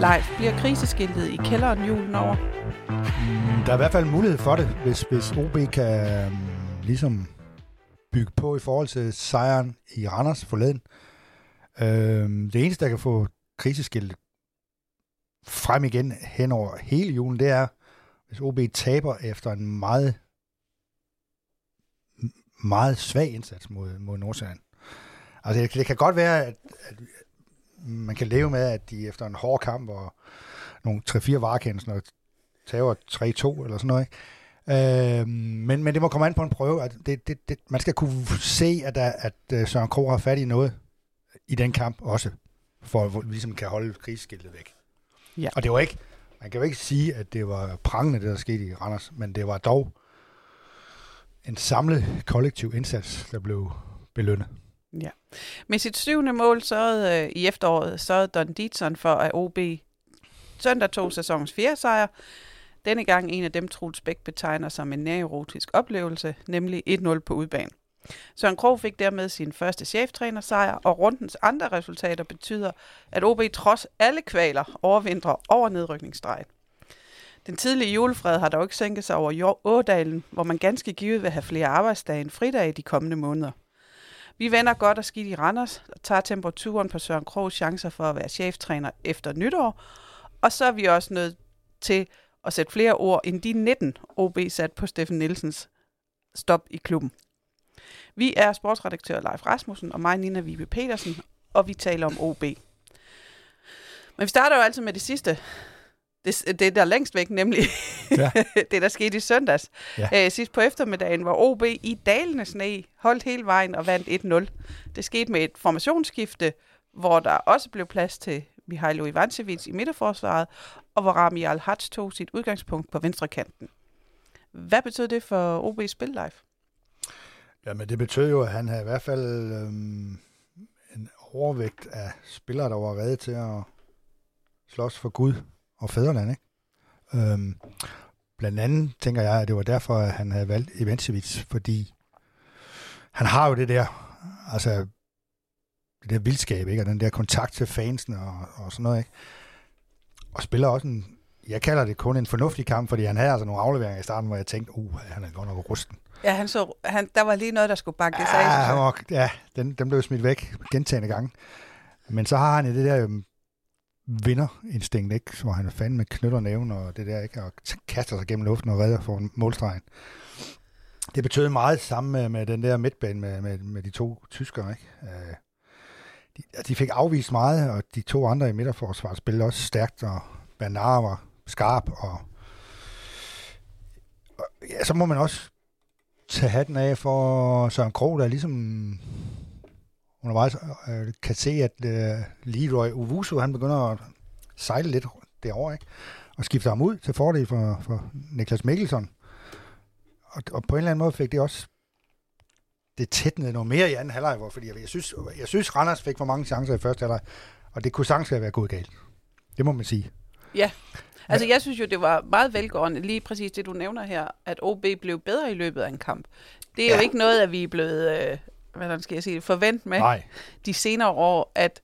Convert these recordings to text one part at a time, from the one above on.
Leif, bliver kriseskiltet i kælderen julen over? Mm, Der er i hvert fald mulighed for det, hvis, hvis OB kan um, ligesom bygge på i forhold til sejren i Randers forleden. Øhm, det eneste, der kan få kriseskiltet frem igen hen over hele julen, det er, hvis OB taber efter en meget meget svag indsats mod, mod Nordsjælland. Altså, det, det kan godt være, at, at man kan leve med, at de efter en hård kamp og nogle 3-4 varekendelser og tager 3-2 eller sådan noget, ikke? Øh, men, men det må komme an på en prøve. At det, det, det, man skal kunne se, at, der, at øh, Søren Krog har fat i noget i den kamp også, for at ligesom kan holde krigsskiltet væk. Ja. Og det var ikke, man kan jo ikke sige, at det var prangende, det der skete i Randers, men det var dog en samlet kollektiv indsats, der blev belønnet. Ja. Med sit syvende mål så øh, i efteråret sørgede Don Dietzson for, at OB søndag tog sæsonens fjerde sejr. Denne gang en af dem, Troels Bæk betegner som en nærerotisk oplevelse, nemlig 1-0 på udbanen. Søren Krog fik dermed sin første cheftrænersejr, og rundens andre resultater betyder, at OB trods alle kvaler overvintrer over nedrykningsstregen. Den tidlige julefred har dog ikke sænket sig over Ådalen, hvor man ganske givet vil have flere arbejdsdage end i de kommende måneder. Vi vender godt og skidt i Randers og tager temperaturen på Søren Krogs chancer for at være cheftræner efter nytår. Og så er vi også nødt til at sætte flere ord end de 19 OB sat på Steffen Nielsens stop i klubben. Vi er sportsredaktør Leif Rasmussen og mig, Nina Vibe Petersen, og vi taler om OB. Men vi starter jo altid med det sidste. Det, det der er længst væk, nemlig ja. det, der skete i søndags. Ja. Æ, sidst på eftermiddagen, hvor OB i dalende sne holdt hele vejen og vandt 1-0. Det skete med et formationsskifte, hvor der også blev plads til Mihailo Ivancevic i midterforsvaret, og hvor Rami al tog sit udgangspunkt på venstre kanten. Hvad betød det for OB's spil, Life? Jamen, det betød jo, at han havde i hvert fald øhm, en overvægt af spillere, der var reddet til at slås for Gud og fædreland, ikke? Øhm, blandt andet tænker jeg, at det var derfor, at han havde valgt Ivancevic, fordi han har jo det der, altså det der vildskab, ikke? Og den der kontakt til fansen og, og sådan noget, ikke? Og spiller også en, jeg kalder det kun en fornuftig kamp, fordi han havde altså nogle afleveringer i starten, hvor jeg tænkte, uh, han er godt nok rusten. Ja, han så, han, der var lige noget, der skulle bakkes ja, af. Han var, ja, den, den blev smidt væk gentagende gange. Men så har han det der øhm, vinderinstinkt, ikke? hvor han er fandme med knytter næven og det der, ikke? og kaster sig gennem luften og redder for målstregen. Det betød meget sammen med, med den der midtbane med, med, med de to tyskere. Ikke? Øh, de, de fik afvist meget, og de to andre i midterforsvaret spillede også stærkt, og Bernard var skarp, og, og ja, så må man også tage hatten af for Søren Krog, der ligesom undervejs øh, kan se, at øh, Leroy Owusu, han begynder at sejle lidt derovre, ikke? og skifter ham ud til fordel for, for Niklas Mikkelsen. Og, og på en eller anden måde fik det også det tætnede noget mere i anden halvleg, hvor, fordi jeg, jeg, synes, jeg synes, Randers fik for mange chancer i første halvleg, og det kunne sagtens være gået galt. Det må man sige. Ja, altså jeg synes jo, det var meget velgående, lige præcis det, du nævner her, at OB blev bedre i løbet af en kamp. Det er ja. jo ikke noget, at vi er blevet, øh, hvordan skal jeg sige, forvent med Nej. de senere år, at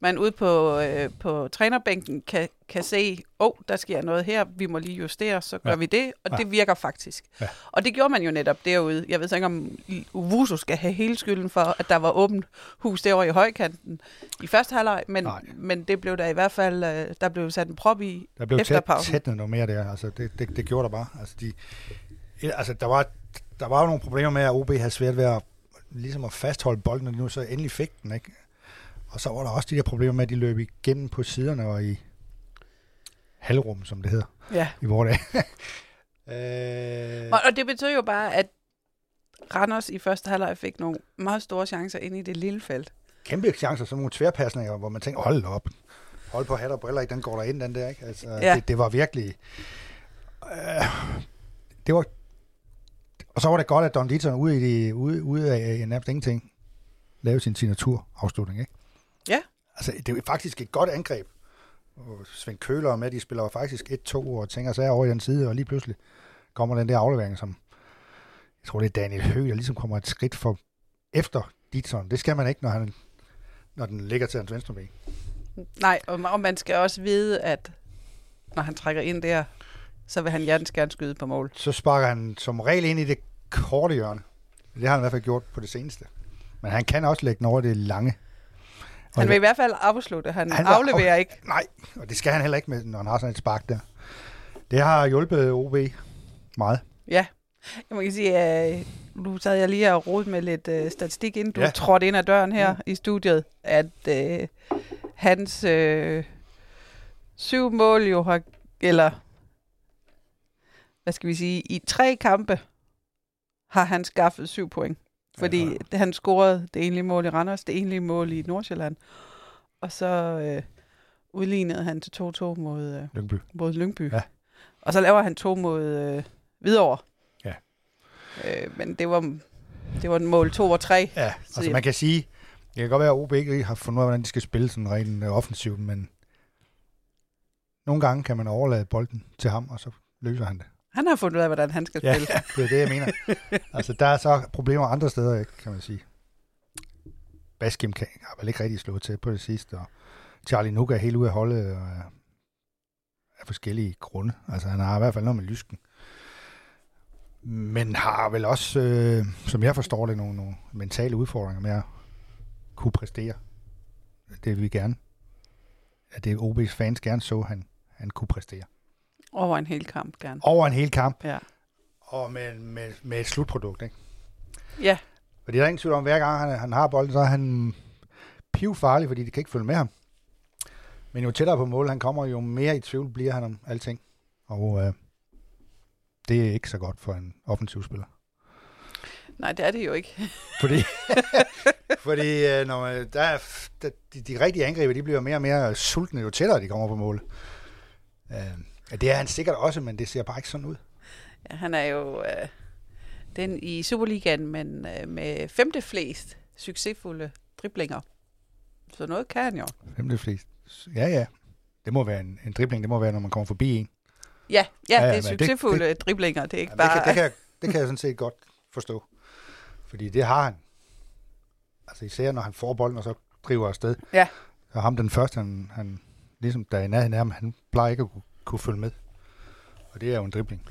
man ude på, øh, på trænerbænken kan, kan se, åh, oh, der sker noget her, vi må lige justere, så gør ja. vi det, og ja. det virker faktisk. Ja. Og det gjorde man jo netop derude. Jeg ved ikke, om Uvuso skal have hele skylden for, at der var åbent hus derovre i højkanten i første halvleg, men, men det blev der i hvert fald, øh, der blev sat en prop i Der blev tæt, tæt noget mere der, altså det, det, det gjorde der bare. Altså, de, altså der, var, der var jo nogle problemer med, at OB havde svært ved at, ligesom at fastholde bolden, og nu så endelig fik den, ikke? Og så var der også de der problemer med, at de løb igennem på siderne og i halvrum, som det hedder ja. i vores dag. øh... og, og det betød jo bare, at Randers i første halvleg fik nogle meget store chancer ind i det lille felt. Kæmpe chancer, sådan nogle tværpasninger, hvor man tænker, hold op, hold på hat og briller, ikke? den går der ind, den der. Ikke? Altså, ja. det, det, var virkelig... Øh, det var... Og så var det godt, at Don Dietzson ude, i de, ude, ude af nærmest ingenting lavede sin signaturafslutning, ikke? Ja. Altså, det er faktisk et godt angreb. Og Svend Køler med, de spiller faktisk 1-2 og tænker sig over i den side, og lige pludselig kommer den der aflevering, som jeg tror, det er Daniel Høgh, der ligesom kommer et skridt for efter Ditson. Det skal man ikke, når, han, når den ligger til hans venstre ben. Nej, og, og man skal også vide, at når han trækker ind der, så vil han hjertens gerne skyde på mål. Så sparker han som regel ind i det korte hjørne. Det har han i hvert fald gjort på det seneste. Men han kan også lægge den over det lange. Og Han vil i hvert fald afslutte. Han, Han afleverer af- ikke. Nej, og det skal han heller ikke, med, når han har sådan et spark der. Det har hjulpet OB meget. Ja. Jeg må sige, at nu sad jeg lige og rodet med lidt uh, statistik, inden du Ja. trådte ind ad døren her mm. i studiet, at uh, hans uh, syv mål jo har, eller hvad skal vi sige, i tre kampe har han skaffet syv point. Fordi Ja. han scorede det enlige mål i Randers, det enlige mål i Nordsjælland, og så øh, udlignede han til 2-2 mod, øh, Lyngby. mod Lyngby. Ja. Og så laver han to mod øh, Hvidovre. Ja. Øh, men det var, det var en mål 2 og 3. Ja, altså man kan sige, det kan godt være, at OB ikke har fundet ud af, hvordan de skal spille sådan rent øh, offensivt, men nogle gange kan man overlade bolden til ham, og så løser han det. Han har fundet ud af, hvordan han skal Ja, spille. det er det, jeg mener. altså, der er så problemer andre steder, ikke, kan man sige. Baskim kan, har vel ikke rigtig slået til på det sidste, og Charlie Nuka er helt ude af holdet og af forskellige grunde. Altså, han har i hvert fald noget med lysken. Men har vel også, øh, som jeg forstår det, nogle, nogle mentale udfordringer med at kunne præstere. Det vil vi gerne. At det OB's fans gerne så, han, han kunne præstere. Over en hel kamp, gerne. Over en hel kamp, Ja. og med, med, med et slutprodukt, ikke? Ja, Og det er der ingen tvivl om, hver gang han, han har bolden, så er han pivfarlig, fordi de kan ikke følge med ham. Men jo tættere på mål han kommer, jo mere i tvivl bliver han om alting. Og øh, det er ikke så godt for en offensiv spiller. nej, det er det jo ikke. Fordi, fordi øh, når man, der er, der, de, de rigtige angriber, de bliver mere og mere sultne, jo tættere de kommer på mål. Øh, ja, det er han sikkert også, men det ser bare ikke sådan ud. Ja, han er jo øh, den i Superligaen, men øh, med femte flest succesfulde driblinger. Så noget kan han jo. Femte flest. Ja, ja. Det må være en, en dribling, det må være, når man kommer forbi en. Ja, ja, Ja, ja det er men det- succesfulde det, driblinger. Det er ikke Ja, det, bare... kan, det, kan, jeg- det kan jeg sådan set godt forstå. Fordi det har han. Altså især når han får bolden, og så driver afsted. Ja. Så ham den første, han, han ligesom der er i nærheden af ham, han plejer ikke at kunne, kunne følge med. Og det er jo en dribling.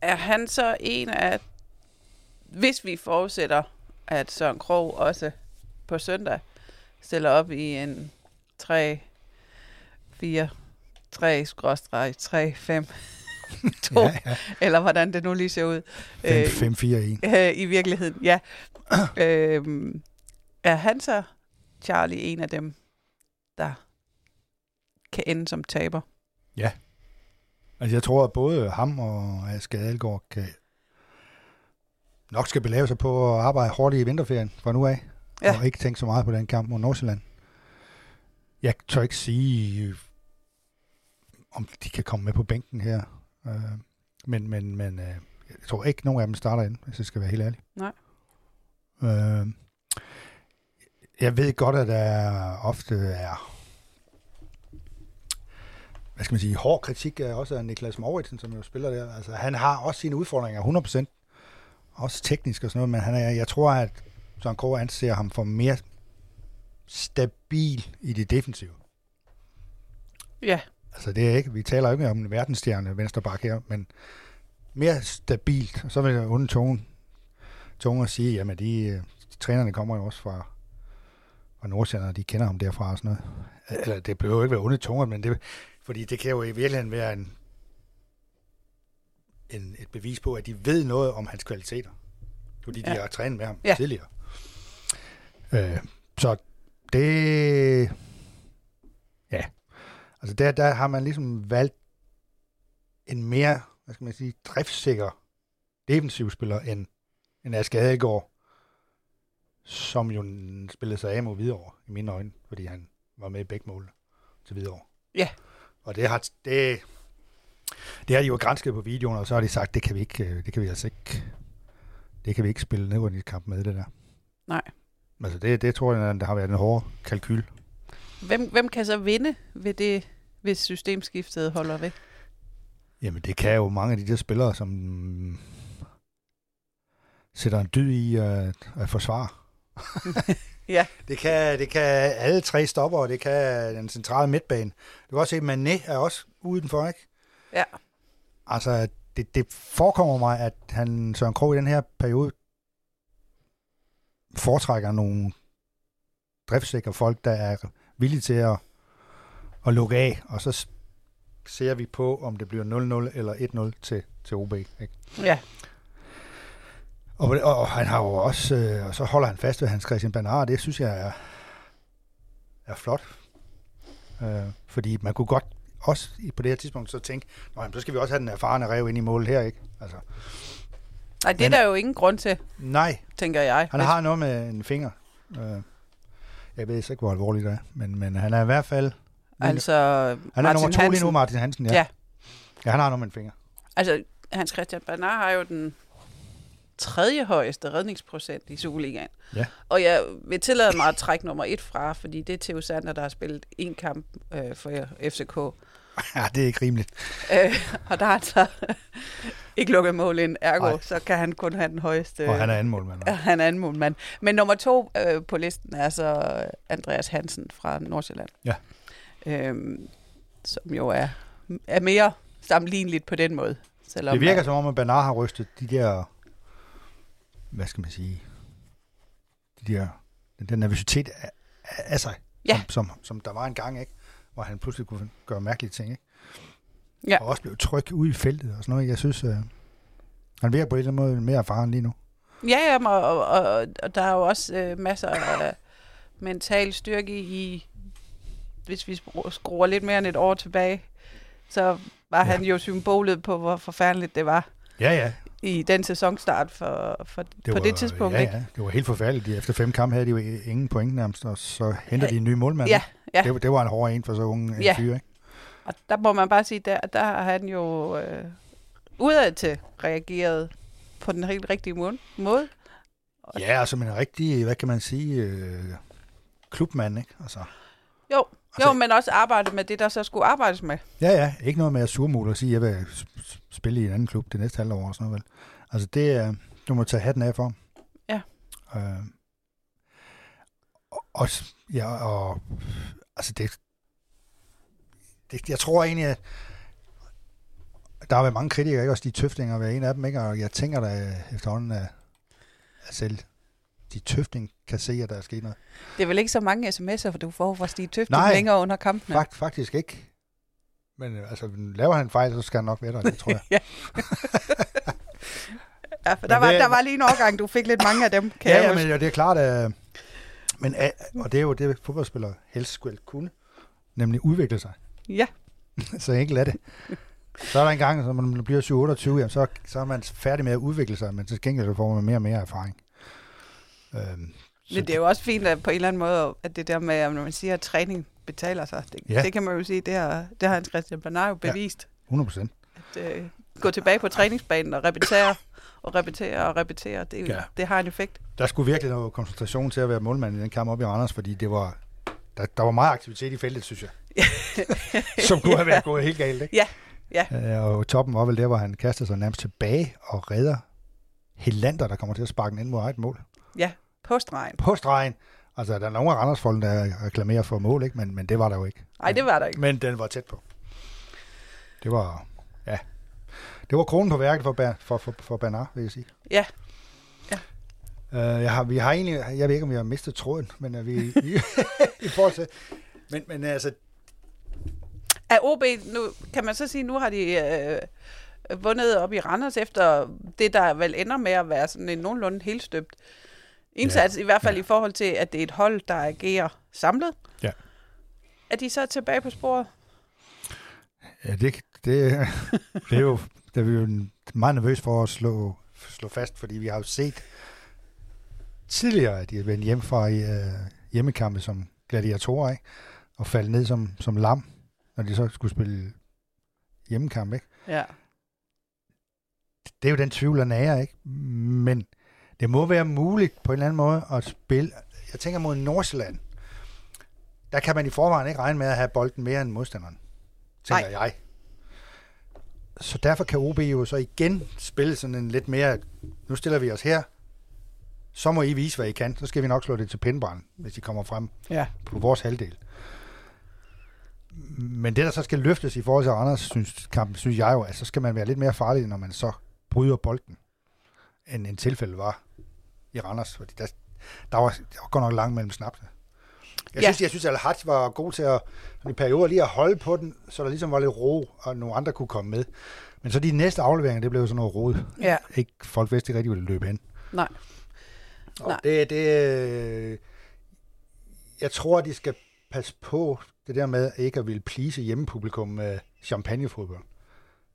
Er han så en af... Hvis vi forudsætter, at Søren Krog også på søndag stiller op i en 3, 4, 3, skråstreg, 3, 5, 2, Ja, ja. eller hvordan det nu lige ser ud. 5-4-1. øh, I virkeligheden, ja. øhm, er han så, Charlie, en af dem, der kan ende som taber? Altså jeg tror, at både ham og Aske Adelgaard kan nok skal belave sig på at arbejde hårdt i vinterferien fra nu af. Ja. Og ikke tænke så meget på den kamp mod Nordsjælland. Jeg tør ikke sige, om de kan komme med på bænken her. Øh, men men, men øh, jeg tror ikke, nogen af dem starter ind, hvis jeg skal være helt ærlig. Nej. Øh, jeg ved godt, at der ofte er hvad skal man sige, hård kritik er også af Niklas Mauritsen, som jo spiller der. Altså, han har også sine udfordringer, 100%. Også teknisk og sådan noget, men han er, jeg tror, at Søren Krog anser ham for mere stabil i det defensive. Ja, Altså det er ikke, vi taler jo ikke om en verdensstjerne venstreback her, men mere stabilt. Og så vil jeg uden tungen, tungen at sige, jamen de, de trænerne kommer jo også fra, fra Nordsjælland, og de kender ham derfra og sådan noget. Eller det behøver jo ikke være onde tunger, men det, fordi det kan jo i virkeligheden være en, en, et bevis på, at de ved noget om hans kvaliteter. Fordi de Ja. har trænet med ham Ja. tidligere. Øh, så det... Ja. Altså der, der har man ligesom valgt en mere, hvad skal man sige, driftsikker defensiv spiller end, end Aske Adelgaard, som jo spillede sig af mod Hvidovre i mine øjne, fordi han var med i begge mål til Hvidovre. Ja. Og det har, det, det har de jo grænsket på videoen, og så har de sagt, det kan vi ikke, øh, det kan vi altså ikke, det kan vi ikke spille nedrykningskamp med det der. Nej. Altså det, det tror jeg, der har været en hård kalkyl. hvem, hvem kan så vinde ved det, hvis systemskiftet holder ved? Jamen det kan jo mange af de der spillere, som sætter en dyd i at, at forsvare. Ja. Det kan, det kan alle tre stopper, og det kan den centrale midtbane. Du kan også se, at Mané er også udenfor, ikke? Ja. Altså, det, det forekommer mig, at han, Søren Krog i den her periode foretrækker nogle driftsikre folk, der er villige til at, at lukke af, og så ser vi på, om det bliver 0-0 eller 1-0 til, til OB. Ikke? Ja. Og, og, og han har jo også, øh, og så holder han fast ved Hans Christian Bernard, det synes jeg er, er flot. Øh, fordi man kunne godt også på det her tidspunkt så tænke, Nå, jamen, så skal vi også have den erfarne rev ind i målet her, ikke? Altså, Nej, det er Men- der jo ingen grund til, nej, tænker jeg. han har noget med en finger. Øh, jeg ved ikke, hvor alvorligt det er, men, men han er i hvert fald... Altså, han er Martin nummer to lige Hansen. nu, Martin Hansen, ja. Ja. Ja, han har noget med en finger. Altså, Hans Christian Bernard har jo den tredje højeste redningsprocent i Superligaen. Ja. Og jeg vil tillade mig at trække nummer et fra, fordi det er Theo Sander, der har spillet en kamp øh, for FCK. Ja, det er ikke rimeligt. Øh, og der har han så ikke lukket mål ind, ergo, Nej. så kan han kun have den højeste. Og han er anden målmand. Ja, han er anden målmand. Men nummer to øh, på listen er så Andreas Hansen fra Nordsjælland. Ja. Øhm, som jo er, er mere sammenligneligt på den måde. Selvom, Det virker at- som om, at Bernard har rystet de der, hvad skal man sige, de der, den der nervøsitet af, af sig, Ja. som, som, som, der var en gang, ikke? hvor han pludselig kunne gøre mærkelige ting. Ikke? Ja. Og også blev tryg ude i feltet og sådan noget. Jeg synes, øh, han virker på en eller anden måde mere erfaren lige nu. Ja, ja, og, og, og, der er jo også øh, masser af mental styrke i, hvis vi skru- skruer lidt mere end et år tilbage, så var ja. han jo symbolet på, hvor forfærdeligt det var Ja, ja. I den sæsonstart for, for, det på var, det tidspunkt. Ja, ikke? ja. Det var helt forfærdeligt. De- Efter fem kampe havde de jo ingen point nærmest, og så henter de en ny målmand. Ja, ja. Det, var- det var en hård en for så unge en Ja. fyr, ikke? Og der må man bare sige, der, der har han jo øh, udad til reageret på den helt rigtige måde. måde. Ja, altså en rigtig, hvad kan man sige, øh, klubmand, ikke? Altså, Jo, Altså- jo, men også arbejde med det, der så skulle arbejdes med. Ja, ja. Ikke noget med at surmule og sige, at jeg vil spille i en anden klub det næste halvår og sådan noget. Vel. Altså det er, du må tage hatten af for. Ja. Øh, og, ja, og altså det, det, jeg tror egentlig, at der har været mange kritikere, ikke? også de tøftinger ved en af dem, ikke? og jeg tænker da efterhånden, at, at selv de tøfting kan se, at der er sket noget. Det er vel ikke så mange sms'er, for du får fra Stig Tøfting Nej. længere under kampen. Fakt, faktisk ikke. Men øh, altså, laver han fejl, så skal han nok være der, det tror jeg. ja. ja, for der var, det- der var lige en årgang, du fik lidt mange af dem, kan ja, jeg men ja, det er klart, at, men, øh, og det er jo det, fodboldspillere helst skulle kunne, nemlig udvikle sig. Ja, så enkelt er det. Så er der en gang, når man bliver 27, jamen, så, så er man færdig med at udvikle sig, men til gengæld så får man mere og mere erfaring. Øhm, men det er jo også fint at på en eller anden måde, at det der med, at når man siger, at træning betaler sig, det, Ja. ja. det kan man jo sige, det har, det har Hans Christian Bernard jo Ja. bevist. 100 procent. At øh, gå tilbage på træningsbanen og repetere, og repetere og repetere, det, Ja. ja. det har en effekt. Der skulle virkelig noget koncentration til at være målmand i den kamp op i Randers, fordi det var, der, der var meget aktivitet i feltet, synes jeg. Som kunne have været gået helt galt, ikke? Ja, ja. Øh, og toppen var vel der, hvor han kaster sig nærmest tilbage og redder Helander, der kommer til at sparke den ind mod eget mål. Ja, på stregen. På stregen. Altså, der er nogle af Randers-folk, der reklamerer for mål, ikke? Men, men det var der jo ikke. Nej, det var der ikke. Men den var tæt på. Det var, ja. Det var kronen på værket for, for, for, for Bernard, vil jeg sige. Ja. Uh, jeg har, vi har egentlig, jeg ved ikke, om vi har mistet tråden, men uh, vi, vi i forhold til, men, men altså, Er OB, nu kan man så sige, nu har de øh, vundet op i Randers efter det, der vel ender med at være sådan en nogenlunde helstøbt indsats, ja. i hvert fald Ja. i forhold til, at det er et hold, der agerer samlet. Ja. Er de så tilbage på sporet? ja, det, det, det er jo, det er vi jo meget nervøs for at slå, slå fast, fordi vi har jo set tidligere, at de er vendt hjem fra uh, hjemmekampe som gladiatorer, ikke? og faldt ned som, som lam, når de så skulle spille hjemmekamp, ikke? Ja. det er jo den tvivl, der nærer, ikke? Men det må være muligt på en eller anden måde at spille. Jeg tænker mod Nordsjælland. Der kan man i forvejen ikke regne med at have bolden mere end modstanderen, tænker Nej. jeg. Så derfor kan OB jo så igen spille sådan en lidt mere, nu stiller vi os her, så må I vise, hvad I kan. Så skal vi nok slå det til pindebrand, hvis I kommer frem Ja. på vores halvdel. Men det, der så skal løftes i forhold til Randers synes, kampen, synes jeg jo, at så skal man være lidt mere farlig, når man så bryder bolden, end en tilfælde var i Randers. Fordi der, der, var, der var godt nok langt mellem snapsene. Jeg Ja. synes, jeg synes, at Al var god til at i perioder lige at holde på den, så der ligesom var lidt ro, og nogle andre kunne komme med. Men så de næste afleveringer, det blev sådan noget rod. Ja. Ikke, folk vidste ikke rigtig, hvor det løb hen. Nej. Og Nej. det, det, øh, jeg tror, de skal passe på det der med ikke at ville please hjemmepublikum med champagnefodbold.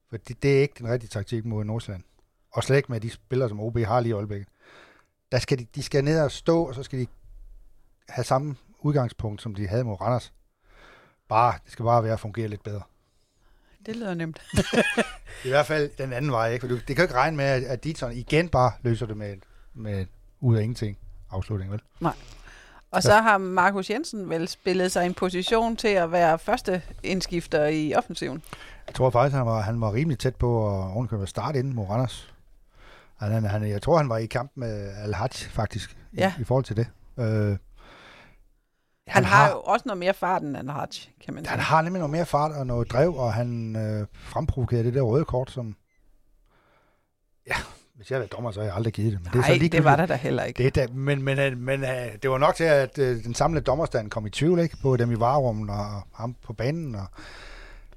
For det, det er ikke den rigtige taktik mod Nordsjælland. Og slet ikke med de spillere, som OB har lige i øjeblikket. Der skal de, de skal ned og stå, og så skal de have samme udgangspunkt, som de havde mod Randers. Bare, det skal bare være at fungere lidt bedre. Det lyder nemt. I hvert fald den anden vej, ikke? For du, det kan jo ikke regne med, at, at Ditson igen bare løser det med, med ud af ingenting afslutning, vel? Og så har Markus Jensen vel spillet sig en position til at være første indskifter i offensiven. Jeg tror faktisk, han var, han var rimelig tæt på at ovenikøbet at starte inden mod Randers. Han, han, jeg tror, han var i kamp med Al-Hajj, faktisk, Ja. i, i forhold til det. Øh, Han, Han har, har- jo også noget mere fart end han har, kan man sige. han har nemlig noget mere fart og noget drev, og han øh, fremprovokerede det der røde kort, som... Ja, hvis jeg havde været dommer, så havde jeg aldrig givet det. Men det er så Nej, det var der da heller ikke. Det, er da, men, men, øh, men øh, det var nok til, at øh, den samlede dommerstand kom i tvivl ikke? på dem i varerummet og ham på banen. Og,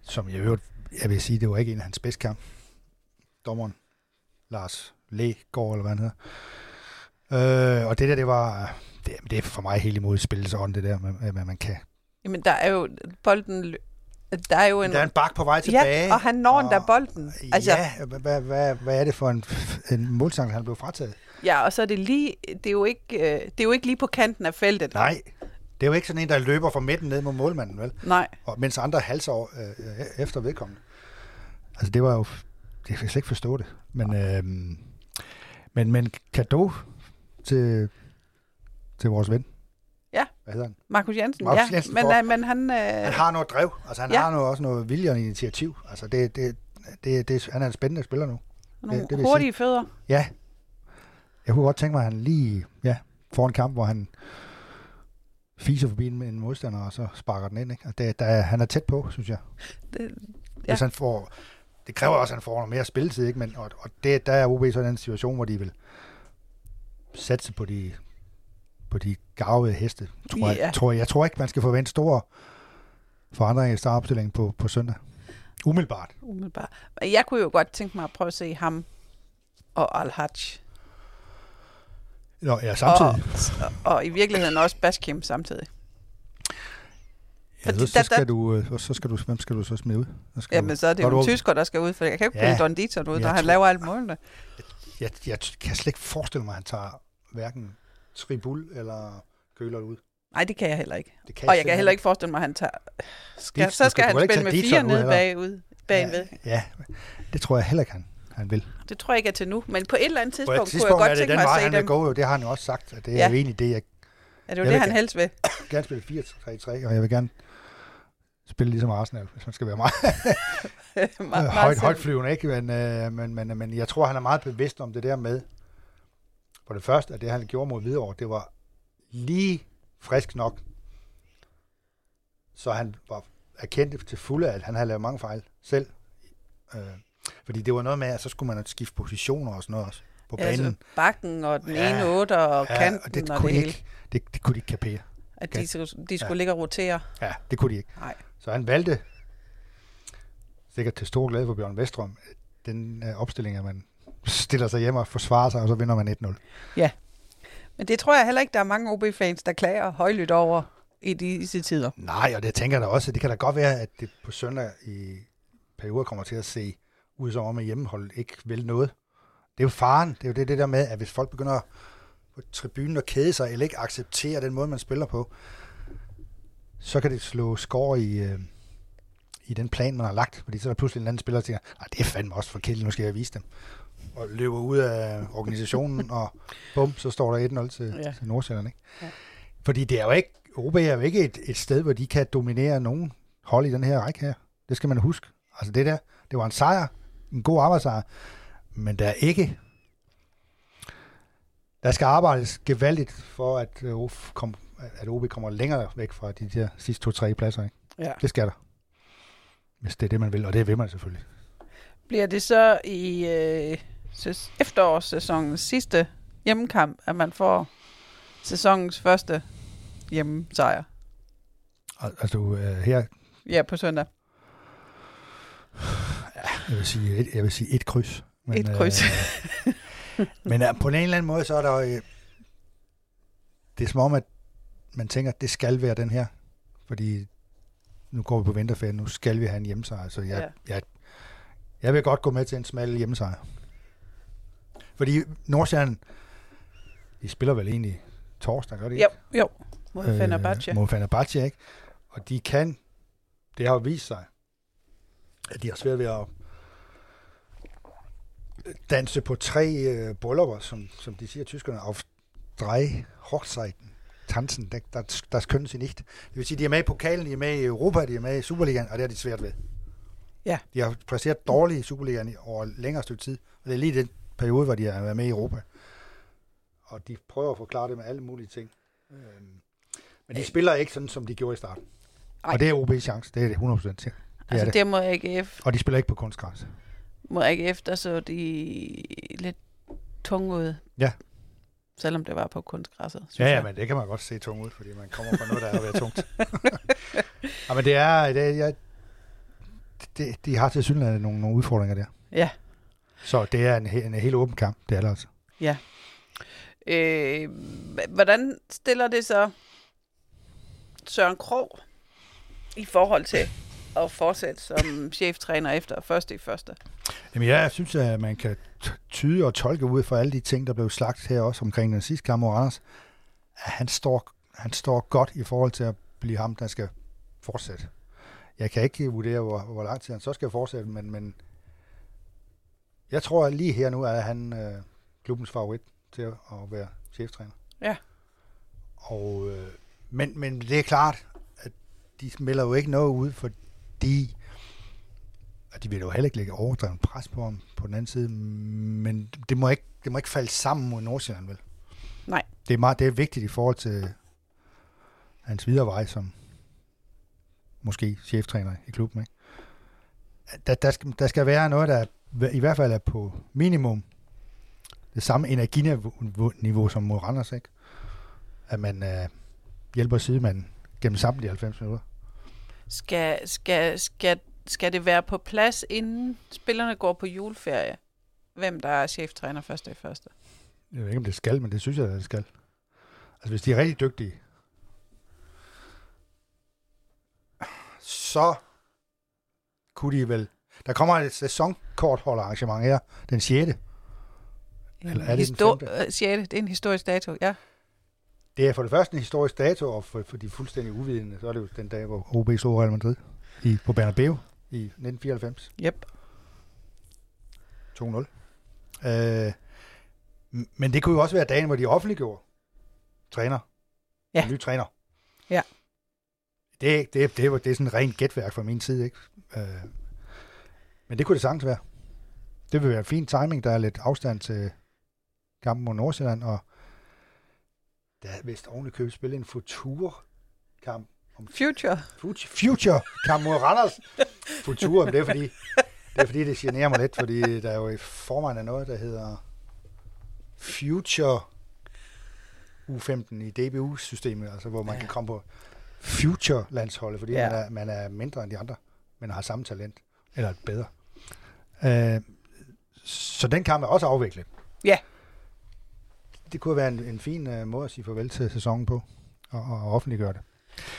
som jeg, øvrigt, jeg vil sige, det var ikke en af hans bedste kamp. Dommeren Lars Lægaard, eller hvad han hedder. Øh, og det der, det var... Det, det er for mig helt imod spillets ånd, det der, med, med man kan. Jamen, der er jo bolden... Der er jo en... Der er en bak på vej tilbage. Ja, og han når endda bolden. Altså, Ja, hvad, hvad, hvad, hvad er det for en, en målsang, han blev frataget? ja, og så er det lige... Det er jo ikke, øh, det er jo ikke lige på kanten af feltet. Nej, det er jo ikke sådan en, der løber fra midten ned mod målmanden, vel? Nej. og mens andre halser over, øh, efter vedkommende. Altså det var jo, jeg kan slet ikke forstå det. Men, øh, men, men kado til, til vores ven. Ja. Hvad hedder han? Markus Jensen, Markus ja. Jensen men, får- øh, men han... Øh, Han har noget drev. Altså han Ja. har noget, også noget vilje og initiativ. Altså det, det, det, det, han er en spændende spiller nu. nogle det- det hurtige fødder. Ja. Jeg kunne godt tænke mig, at han lige ja, får en kamp, hvor han fiser forbi en, en modstander, og så sparker den ind. Ikke? Og det, der, er- han er tæt på, synes jeg. Det. Ja. Hvis han får, det kræver også, at han får noget mere spilletid, ikke? Men, og, og det, der er OB så i den situation, hvor de vil satse på de, på de gavede heste. Tror Ja. jeg, tror jeg. jeg tror ikke, man skal forvente store forandringer i startopstillingen på, på søndag. Umiddelbart. umiddelbart. Jeg kunne jo godt tænke mig at prøve at se ham og Al-Hajj. Nå, ja, samtidig. Og, og i virkeligheden også Baskim samtidig. Ja, fordi så, der- skal du, øh, så skal du, hvem skal du så smide ud? Så skal Jamen, så er det jo en du- tysker, der skal ud, for jeg kan ikke Ja. Don Dieter ud, når han laver alt målene. Jeg, jeg kan slet ikke forestille mig, at han tager hverken Tribul eller Køler ud. Nej, det kan jeg heller ikke. Det kan Og jeg kan heller ikke forestille mig, at han tager... Skal, Dietz- så du skal kan han spille med fire nede bagud, bagved. Ja, ja, det tror jeg heller ikke, han, han vil. Det tror jeg ikke er til nu, men på et eller andet På tidspunkt, kunne tidspunkt jeg godt det tænke mig at se han dem. gå. jo. Det har han jo også sagt, at det er jo egentlig det, jeg Er det jo det, han helst vil? gerne spille 4-3-3, og jeg vil gerne spille ligesom Arsenal, hvis man skal være meget, meget, meget højt, selv. højt flyvende, ikke? Men, øh, men, men, men jeg tror, han er meget bevidst om det der med, for det første, at det, han gjorde mod Hvidovre, det var lige frisk nok, så han var erkendt til fulde, at han havde lavet mange fejl selv. Øh, fordi det var noget med, at så skulle man skifte positioner og sådan noget også på Ja, banen. altså bakken og den Ja, ene otter og Ja, kanten og det og kunne det de hele. ikke, det, det kunne de ikke kapere. At de, de skulle Ja. ligge og rotere. Ja, det kunne de ikke. Nej. Så han valgte, sikkert til stor glæde for Bjørn Vestrøm, den øh, opstilling, at man stiller sig hjem og forsvarer sig, og så vinder man 1-0. Men det tror jeg heller ikke, der er mange OB-fans, der klager højlydt over i disse tider. Nej, og det tænker jeg da også. Det kan da godt være, at det på søndag i perioder kommer til at se ud som om, at hjemmeholdet ikke vil noget. Det er jo faren. Det er jo det, det der med, at hvis folk begynder på tribunen at kæde sig, eller ikke acceptere den måde, man spiller på, så kan det slå skår i, øh, i den plan, man har lagt. Fordi så er der pludselig en anden spiller, der tænker, nej, det er fandme også for kedeligt, nu skal jeg vise dem. Og løber ud af organisationen, og bum, så står der 1-0 til, Ja. til Nordsjælland. Ikke? Ja. Fordi det er jo ikke, OB er jo ikke et, et sted, hvor de kan dominere nogen hold i den her række her. Det skal man huske. Altså det der, det var en sejr, en god arbejdssejr, men der er ikke Der skal arbejdes gevaldigt for, at, øh, OB kom, at OB kommer længere væk fra de der sidste to-tre pladser. Ikke? Ja. Det skal der. Hvis det er det, man vil, og det vil man selvfølgelig. Bliver det så i øh, sæs- efterårssæsonens sidste hjemmekamp, at man får sæsonens første hjemmesejr? Altså, du, øh, her, Ja, på søndag. jeg vil sige et, jeg vil sige et kryds. Et kryds. Øh, men øh, på en eller anden måde, så er der øh, det er som om, at man tænker, at det skal være den her. Fordi nu går vi på vinterferie, nu skal vi have en hjemmesejr. Så jeg, Ja. jeg, jeg vil godt gå med til en smal hjemmesejr. Fordi Nordsjælland, de spiller vel egentlig torsdag, gør de ikke? Jo, jo. Mod øh, Fenerbahce. Mod Fenerbahce, ikke? Og de kan, det har jo vist sig, at de har svært ved at danse på tre øh, bryllupper, som, som de siger tyskerne, auf drei Hochzeiten. Tanzen, der, der, der können sie nicht. Det vil sige, de er med i pokalen, de er med i Europa, de er med i Superligaen, og det har de svært ved. Ja. De har præsteret dårligt i Superligaen i- over længere stykke tid, og det er lige den periode, hvor de har været med i Europa. Og de prøver at forklare det med alle mulige ting. Øhm, men de spiller ikke sådan, som de gjorde i starten. Ej. Og det er OB's chance, det er det 100% til. Det er Altså det. det mod AGF. Og de spiller ikke på kunstgræs. Mod AGF, der så de lidt tunge ud. Ja. Selvom det var på kunstgræsset. Ja, ja, jeg. men det kan man godt se tung ud, fordi man kommer fra noget, der er ved tungt. ja, men det er, det, jeg, det, de har til synligheden nogle, nogle udfordringer der. Ja. Så det er en, en, helt åben kamp, det er det altså. Øh, h- hvordan stiller det så Søren Krog i forhold til at fortsætte som cheftræner efter første i første? Jamen jeg synes, at man kan tyde og tolke ud fra alle de ting, der blev slagt her også omkring den sidste kamp mod Anders, at han står, han står godt i forhold til at blive ham, der skal fortsætte. Jeg kan ikke vurdere, hvor, hvor lang tid han så skal fortsætte, men, men jeg tror at lige her nu, er han øh, klubbens favorit til at, være cheftræner. Ja. Og, øh, men, men det er klart, at de melder jo ikke noget ud, fordi og de vil jo heller ikke lægge overdrevet pres på ham på den anden side, men det må ikke, det må ikke falde sammen mod Nordsjælland, vel? Nej. Det er, meget, det er vigtigt i forhold til hans videre vej som måske cheftræner i klubben, ikke? Der, der, skal, der skal være noget, der i hvert fald er på minimum det samme energiniveau niveau som mod Randers, ikke? At man øh, hjælper sidemanden gennem samtlige 90 minutter. Skal, skal, skal, skal det være på plads, inden spillerne går på juleferie? Hvem der er cheftræner første i første? Jeg ved ikke, om det skal, men det synes jeg, at det skal. Altså, hvis de er rigtig dygtige, så kunne de vel... Der kommer et sæsonkortholderarrangement her, den 6. Eller er det den femte? øh, 6. Det er en historisk dato, ja. Det er for det første en historisk dato, og for, for de fuldstændig uvidende, så er det jo den dag, hvor OB slog Real Madrid i, på Bernabeu i 1994. Yep. 2-0. Øh, men det kunne jo også være dagen, hvor de offentliggjorde træner. Ja. En ny træner. Ja. Det, det, det, var, det er sådan rent gætværk fra min side, ikke? Øh, men det kunne det sagtens være. Det vil være fin timing. Der er lidt afstand til kampen mod Nordsjælland, og der er vist oven købet spillet en futur-kamp. Om Future. Future, future kamp mod Randers. Futur, det er fordi, det er fordi, det generer mig lidt, fordi der er jo i forvejen af noget, der hedder Future U15 i DBU-systemet, altså hvor man Ja. kan komme på Future-landsholdet, fordi Ja. man, er, man er mindre end de andre, men har samme talent, eller bedre. Øh, så den kamp er også afviklet. Ja. Det kunne være en, en fin uh, måde at sige farvel til sæsonen på, og, og offentliggøre det.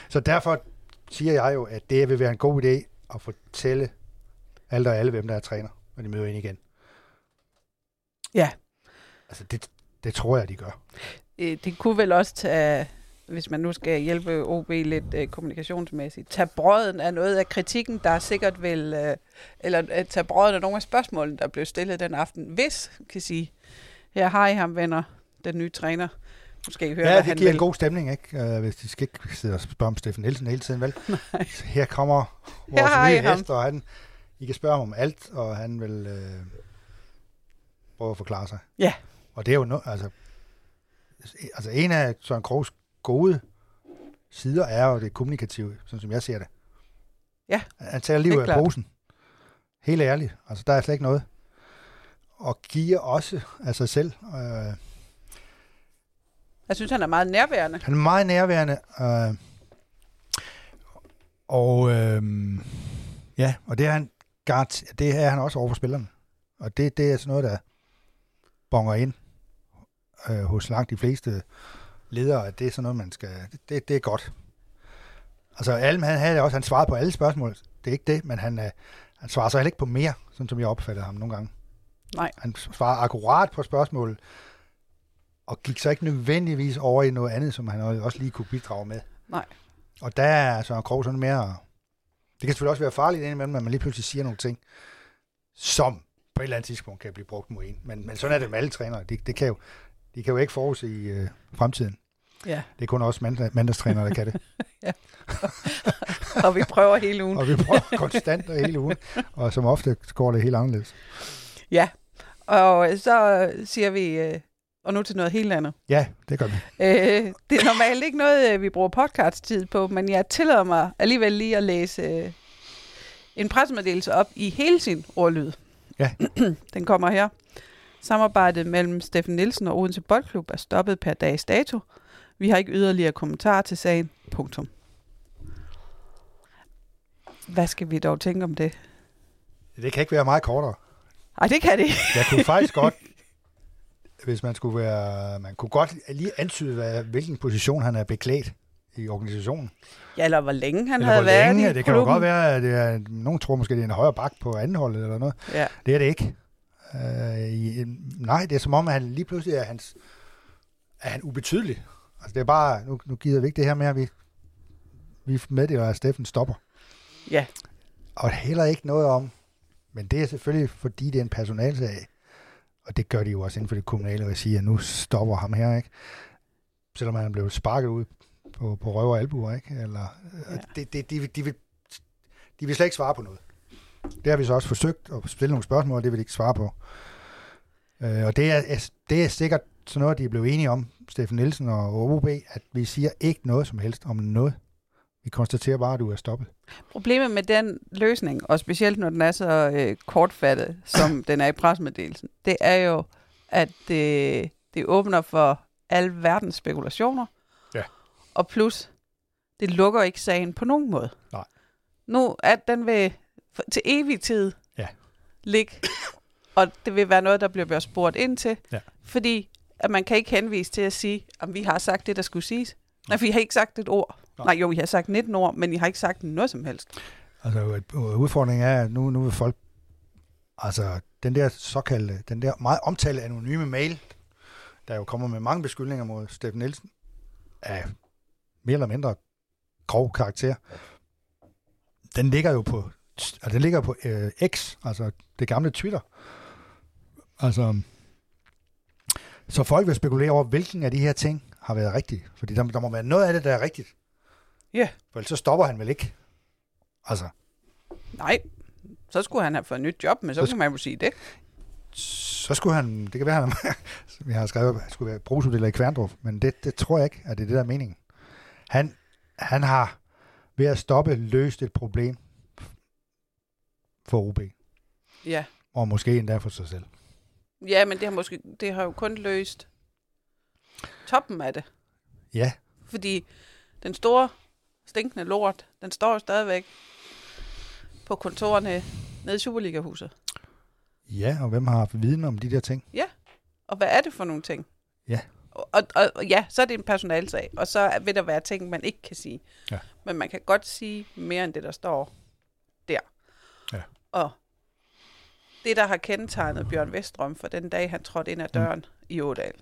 Så derfor siger jeg jo, at det vil være en god idé at fortælle alt og alle, hvem der er træner, når de møder ind igen. Ja. Altså, det, det tror jeg, de gør. Øh, Det kunne vel også tage, hvis man nu skal hjælpe OB lidt øh, kommunikationsmæssigt, tage brøden af noget af kritikken, der sikkert vil, øh, eller øh, tage brøden af nogle af spørgsmålene, der blev stillet den aften. Hvis, kan sige, her har I ham, venner, den nye træner. Måske høre, ja, det han giver vil. en god stemning, ikke? Uh, hvis de skal ikke sidde og spørge om Steffen Nielsen hele tiden, vel? Her kommer vores Her nye hest, og han, I kan spørge ham om alt, og han vil øh, prøve at forklare sig. Ja. Og det er jo no, altså, altså en af Søren Krogs gode sider er jo det kommunikative, sådan som jeg ser det. Ja, Han tager er livet af klart. posen. Helt ærligt. Altså, der er slet ikke noget. Og giver også af sig selv. Øh, Jeg synes, han er meget nærværende. Han er meget nærværende. Øh, og øh, ja, og det er han gart, det er han også over for spillerne. Og det, det er sådan noget, der bonger ind øh, hos langt de fleste ledere, at det er sådan noget, man skal... Det, det er godt. Altså, Alm, han havde også, han svarede på alle spørgsmål. Det er ikke det, men han, øh, han svarer så heller ikke på mere, sådan som jeg opfattede ham nogle gange. Nej. Han svarer akkurat på spørgsmål, og gik så ikke nødvendigvis over i noget andet, som han også lige kunne bidrage med. Nej. Og der er Søren Krog sådan mere... Det kan selvfølgelig også være farligt indimellem, at man lige pludselig siger nogle ting, som på et eller andet tidspunkt kan blive brugt mod en. Men, men sådan er det med alle trænere. Det, det kan jo, de kan jo ikke forudse i øh, fremtiden. Ja, Det er kun også mandag, mandagstrænere, der kan det. og vi prøver hele ugen. Og vi prøver konstant og hele ugen. Og som ofte går det helt anderledes. Ja, og så siger vi, øh, og nu til noget helt andet. Ja, det gør vi. Øh, det er normalt ikke noget, øh, vi bruger podcast-tid på, men jeg tillader mig alligevel lige at læse øh, en pressemeddelelse op i hele sin ordlyd. Ja. Den kommer her. Samarbejdet mellem Steffen Nielsen og Odense Boldklub er stoppet per dags dato. Vi har ikke yderligere kommentarer til sagen. Punktum. Hvad skal vi dog tænke om det? Det kan ikke være meget kortere. Ej, det kan det. Jeg kunne faktisk godt, hvis man skulle være, man kunne godt lige antyde, hvad, hvilken position han er beklædt i organisationen. Ja, eller hvor længe han Eller havde hvor været længe. i Det kan jo godt være, at det er, nogen tror måske, det er en højere bak på andenholdet eller noget. Ja. Det er det ikke. Øh, i, nej, det er som om, at han lige pludselig er, hans, er han ubetydelig. Altså det er bare, nu, nu gider vi ikke det her med, at vi, vi meddeler, at Steffen stopper. ja, Og heller ikke noget om, men det er selvfølgelig, fordi det er en personalsag, og det gør de jo også inden for det kommunale regi, at nu stopper ham her, ikke? Selvom han er blevet sparket ud på, på røv og albuer, ikke? Eller, Ja. det, det, de, vil- de, vil, de vil slet ikke svare på noget. Det har vi så også forsøgt at stille nogle spørgsmål, og det vil de ikke svare på. Øh, og det er, det er sikkert sådan noget, de er blevet enige om, Steffen Nielsen og OB, at vi siger ikke noget som helst om noget. Vi konstaterer bare, at du er stoppet. Problemet med den løsning, og specielt når den er så øh, kortfattet, som den er i presmeddelelsen, det er jo, at det, det åbner for al verdens spekulationer. Ja. Og plus, det lukker ikke sagen på nogen måde. Nej. Nu er den vil for- til evig tid Ja. ligge, og det vil være noget, der bliver spurgt ind til, Ja. fordi at man kan ikke henvise til at sige, at vi har sagt det, der skulle siges. Nej, vi har ikke sagt et ord. Nej. Nej, jo, vi har sagt 19 ord, men I har ikke sagt noget som helst. Altså, et- udfordringen er, at nu, nu vil folk, altså, den der såkaldte, den der meget omtalte anonyme mail, der jo kommer med mange beskyldninger mod Steffen Nielsen, af mere eller mindre grov karakter, den ligger jo på, altså, den ligger på øh, X, altså det gamle Twitter. Altså, så folk vil spekulere over, hvilken af de her ting har været rigtig. Fordi der, der må være noget af det, der er rigtigt. Ja. For ellers så stopper han vel ikke. Altså, Nej, så skulle han have fået et nyt job, men så, Så kan man jo sige det. så skulle han, det kan være, han, vi har skrevet, at han skulle være brugsuddeler i Kværndrup, men det, det tror jeg ikke, at det er det, der er meningen. Han, han har ved at stoppe løst et problem for OB, Ja. og måske endda for sig selv. ja, men det har, måske, det har jo kun løst toppen af det. Ja, Fordi den store, stinkende lort, den står jo stadigvæk på kontorerne nede i Superliga-huset. ja, og hvem har haft viden om de der ting? Og hvad er det for nogle ting? Ja. Og, og, og ja, så er det en personalsag, og så vil der være ting, man ikke kan sige. Ja. Men man kan godt sige mere end det, der står der. Ja. Og det, der har kendetegnet Bjørn Vestrøm for den dag, han trådte ind ad døren mm. i Ådal,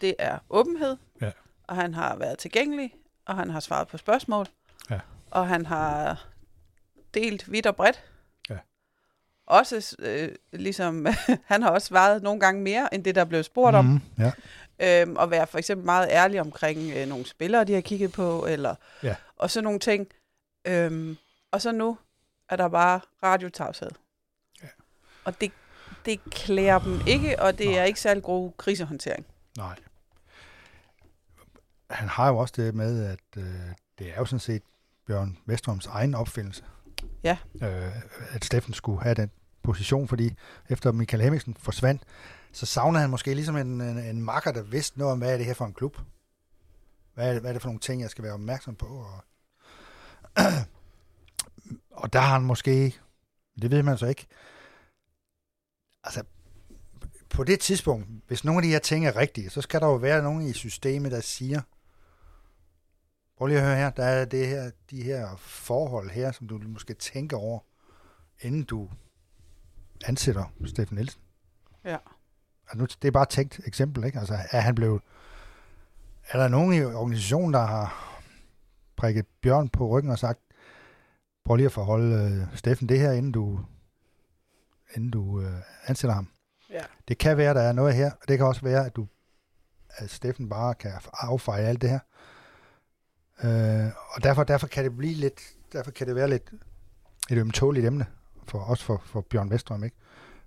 det er åbenhed, Ja. og han har været tilgængelig, og han har svaret på spørgsmål, Ja. og han har delt vidt og bredt. Ja. Også øh, ligesom, han har også svaret nogle gange mere, end det, der blev spurgt om. Mhm, ja. Øhm, og være for eksempel meget ærlig omkring øh, nogle spillere, de har kigget på, eller Ja. og så nogle ting. Øhm, og så nu er der bare radiotavshed. Ja. Og det, det klæder dem ikke, og det Nej. er ikke særlig god krisehåndtering. Nej. Han har jo også det med, at øh, det er jo sådan set Bjørn Vestrøms egen opfindelse. Ja. Øh, at Steffen skulle have den position, fordi efter Michael Hemmingsen forsvandt, så savnede han måske ligesom en, en, en makker, der vidste noget om, hvad er det her for en klub? Hvad er, det, hvad er det for nogle ting, jeg skal være opmærksom på? Og, og der har han måske, det ved man så ikke, altså på det tidspunkt, hvis nogle af de her ting er rigtige, så skal der jo være nogen i systemet, der siger, prøv lige at høre her, der er det her, de her forhold her, som du måske tænker over, inden du ansætter Steffen Nielsen. Ja. Altså nu, det er bare et tænkt eksempel, ikke? Altså, er han blevet... Er der nogen i organisationen, der har prikket Bjørn på ryggen og sagt, prøv lige at forholde uh, Steffen det her, inden du, inden du uh, ansætter ham. Ja. Det kan være, der er noget her, og det kan også være, at du at Steffen bare kan affeje alt det her. Uh, og derfor, derfor kan det blive lidt, derfor kan det være lidt et ømtåligt emne, for, også for, for Bjørn Vestrøm, ikke?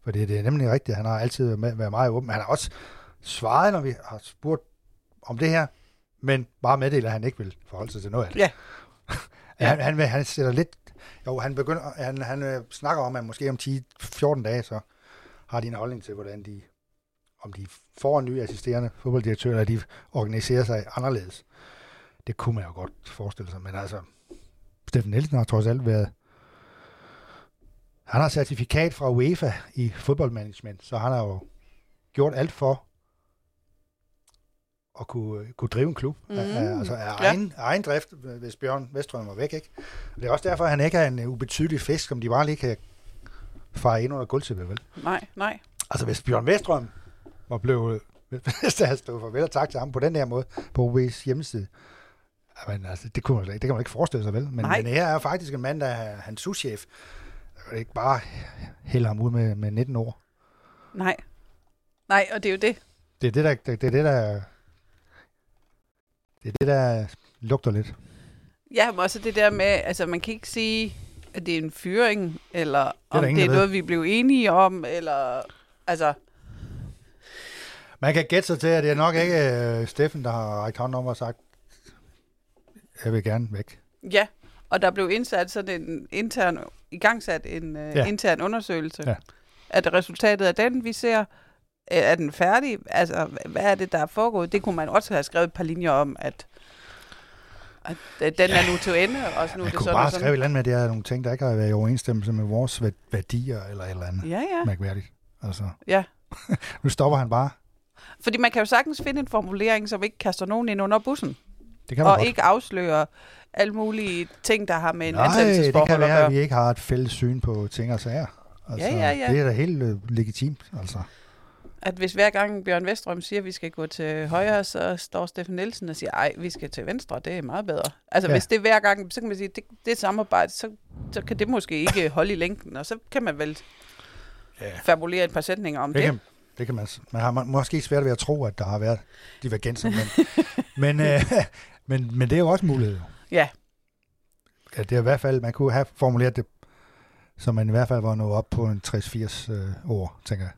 For det, det er nemlig rigtigt, han har altid været, været meget åben. Han har også svaret, når vi har spurgt om det her, men bare meddelt, at han ikke vil forholde sig til noget af det. Ja. ja. Han, han, han sætter lidt... Jo, han, begynder, han, han øh, snakker om, at måske om 10-14 dage, så har de en holdning til, hvordan de om de får en ny assisterende fodbolddirektør, eller de organiserer sig anderledes. Det kunne man jo godt forestille sig, men altså, Steffen Nielsen har trods alt været han har certifikat fra UEFA i fodboldmanagement, så han har jo gjort alt for at kunne, kunne drive en klub. Mm. Af, altså af ja. egen, egen drift, hvis Bjørn Vestrøm var væk. Ikke? Det er også derfor, at han ikke er en ubetydelig fisk, som de bare lige kan fare ind under gulvtæppet, vel? Nej, nej. Altså hvis Bjørn Vestrøm var blevet, hvis der havde stået farvel og tak til ham på den her måde, på OB's hjemmeside, Jamen, altså, det, kunne man, det kan man ikke forestille sig, vel? Men, men her er faktisk en mand, der er hans souschef, ikke bare hælde ham ud med, med 19 år. Nej. Nej, og det er jo det. Det er det, der, det, det er det, der, det er det, der lugter lidt. Ja, men også det der med, altså man kan ikke sige, at det er en fyring, eller det om det er noget, vi blev enige om, eller altså... Man kan gætte sig til, at det er nok ikke uh, Steffen, der har rækket hånden om og sagt, jeg vil gerne væk. Ja, og der blev indsat sådan en intern, igangsat en uh, ja. intern undersøgelse. Ja. Det resultatet af den, vi ser? Er den færdig? Altså, hvad er det, der er foregået? Det kunne man også have skrevet et par linjer om, at, at, at den ja. er nu til ende. Og nu man det kunne sådan bare skrive et eller andet med, at det er nogle ting, der ikke har været i overensstemmelse med vores værdier, eller et eller andet ja, ja. mærkværdigt. Altså. Ja. nu stopper han bare. Fordi man kan jo sagtens finde en formulering, som ikke kaster nogen ind under bussen. Det kan man og godt. ikke afslører alle mulige ting, der har med en Nej, det kan være, at at vi ikke har et fælles syn på ting og sager. Altså, ja, ja, ja. Det er da helt uh, legitimt, altså. At hvis hver gang Bjørn Vestrøm siger, at vi skal gå til højre, så står Steffen Nielsen og siger, ej, vi skal til venstre, det er meget bedre. Altså ja. hvis det er hver gang, så kan man sige, det, det samarbejde, så, så kan det måske ikke holde i længden, og så kan man vel ja. fabulere et par sætninger om det. det. Kan, det kan man, man har måske svært ved at tro, at der har været divergenser, men, men, øh, men, men det er jo også mulighed. Ja. ja. Det er i hvert fald, man kunne have formuleret det, så man i hvert fald var nået op på en 60-80 øh, år, tænker jeg.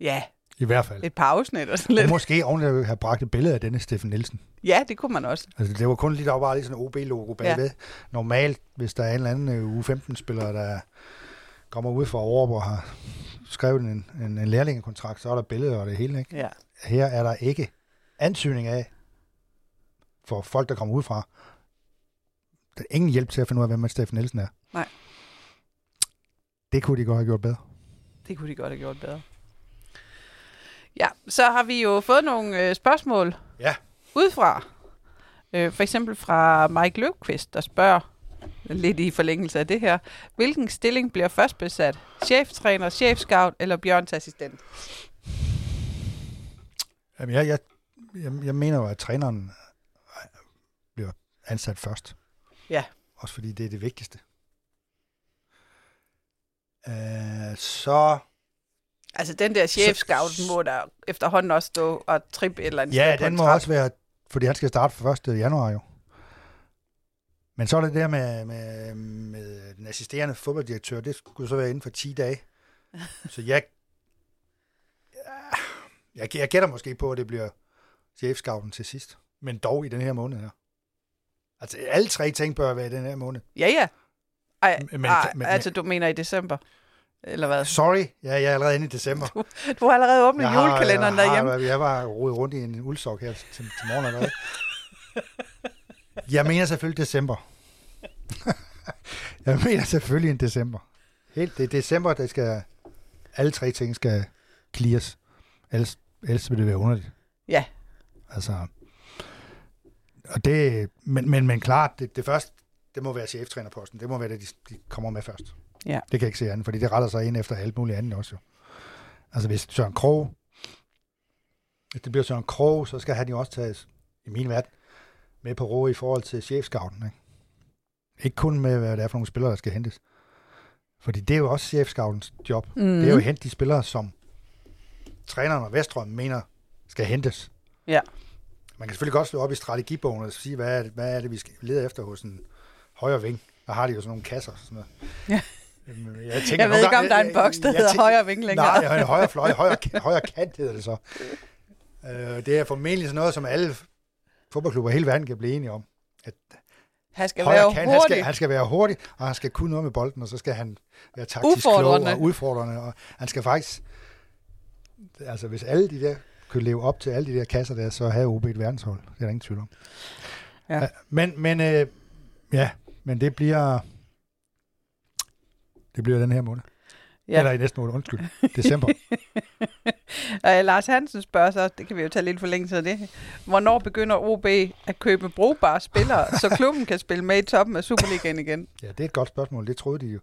Ja. I hvert fald. Et par afsnit og sådan lidt. Og måske oven have bragt et billede af denne Steffen Nielsen. Ja, det kunne man også. Altså, det var kun lige, der var bare lige sådan en OB-logo bagved. Ja. Normalt, hvis der er en eller anden uh, U15-spiller, der kommer ud fra Aarup og har skrevet en, en, en lærlingekontrakt, så er der billeder og det hele. Ikke? Ja. Her er der ikke ansøgning af, for folk, der kommer ud fra. Der er ingen hjælp til at finde ud af, hvem Steffen Nielsen er. Nej. Det kunne de godt have gjort bedre. Det kunne de godt have gjort bedre. Ja, så har vi jo fået nogle øh, spørgsmål ja. udefra. Øh, for eksempel fra Mike Løvqvist, der spørger, lidt i forlængelse af det her, hvilken stilling bliver først besat? Cheftræner, chefscout eller Bjørns assistent? Jamen, jeg, jeg, jeg, jeg mener jo, at træneren ansat først. Ja. Også fordi det er det vigtigste. Uh, så... Altså den der chefscout må der efterhånden også stå og trippe et eller andet Ja, den må også være, fordi han skal starte for 1. januar jo. Men så er det der med, med, med den assisterende fodbolddirektør, det skulle så være inden for 10 dage. så jeg, jeg, jeg gætter måske på, at det bliver chefscouten til sidst. men dog i den her måned her. Altså, alle tre ting bør være i den her måned. Ja, ja. Ej, Men- ej, men- altså, du mener i december? Eller hvad? Sorry, ja, jeg er allerede inde i december. Du har allerede åbnet Jeg har- julekalenderen jeg har- derhjemme. Jeg var rodet rundt i en uldsok her til, til morgen allerede. Jeg mener selvfølgelig december. jeg mener selvfølgelig en december. Helt, det er december, der skal, alle tre ting skal clears. Ellers, ellers vil det være underligt. Ja. Altså, og det, men, men, men klart, det, det første, det må være cheftrænerposten. Det må være det, de, de kommer med først. Ja. Det kan jeg ikke se andet, fordi det retter sig ind efter alt muligt andet også jo. Altså hvis Søren Krog, hvis det bliver Søren Krog, så skal han jo også tages, i min verden, med på ro i forhold til chefscouten. Ikke? ikke kun med, hvad det er for nogle spillere, der skal hentes. Fordi det er jo også chefscoutens job. Mm. Det er jo at hente de spillere, som træneren og Vestrøm mener skal hentes. Ja. Man kan selvfølgelig godt slå op i strategibogen og sige, hvad er det, hvad er det vi skal lede efter hos en højre ving. Der har de jo sådan nogle kasser. Sådan noget. Ja. Øhm, Jeg, Jeg, tænker jeg ved ikke, om der er en jeg- boks, der jeg hedder tænker- højre ving længere. Nej, en højre fløj, højre, højre kant hedder det så. Øh, det er formentlig sådan noget, som alle fodboldklubber i hele verden kan blive enige om. Han skal være kant, han skal, hurtig. han skal være hurtig, og han skal kunne noget med bolden, og så skal han være taktisk klog og udfordrende. Og han skal faktisk, altså hvis alle de der kunne leve op til alle de der kasser der, så havde OB et verdenshold. Det er der ingen tvivl om. Ja. Men, men øh, ja, men det bliver, det bliver den her måned. Ja. Eller i næste måned, undskyld. December. Og Lars Hansen spørger så, det kan vi jo tage lidt forlængelse af det. Hvornår begynder OB at købe brugbare spillere, så klubben kan spille med i toppen af Superligaen igen? ja, det er et godt spørgsmål. Det troede de jo.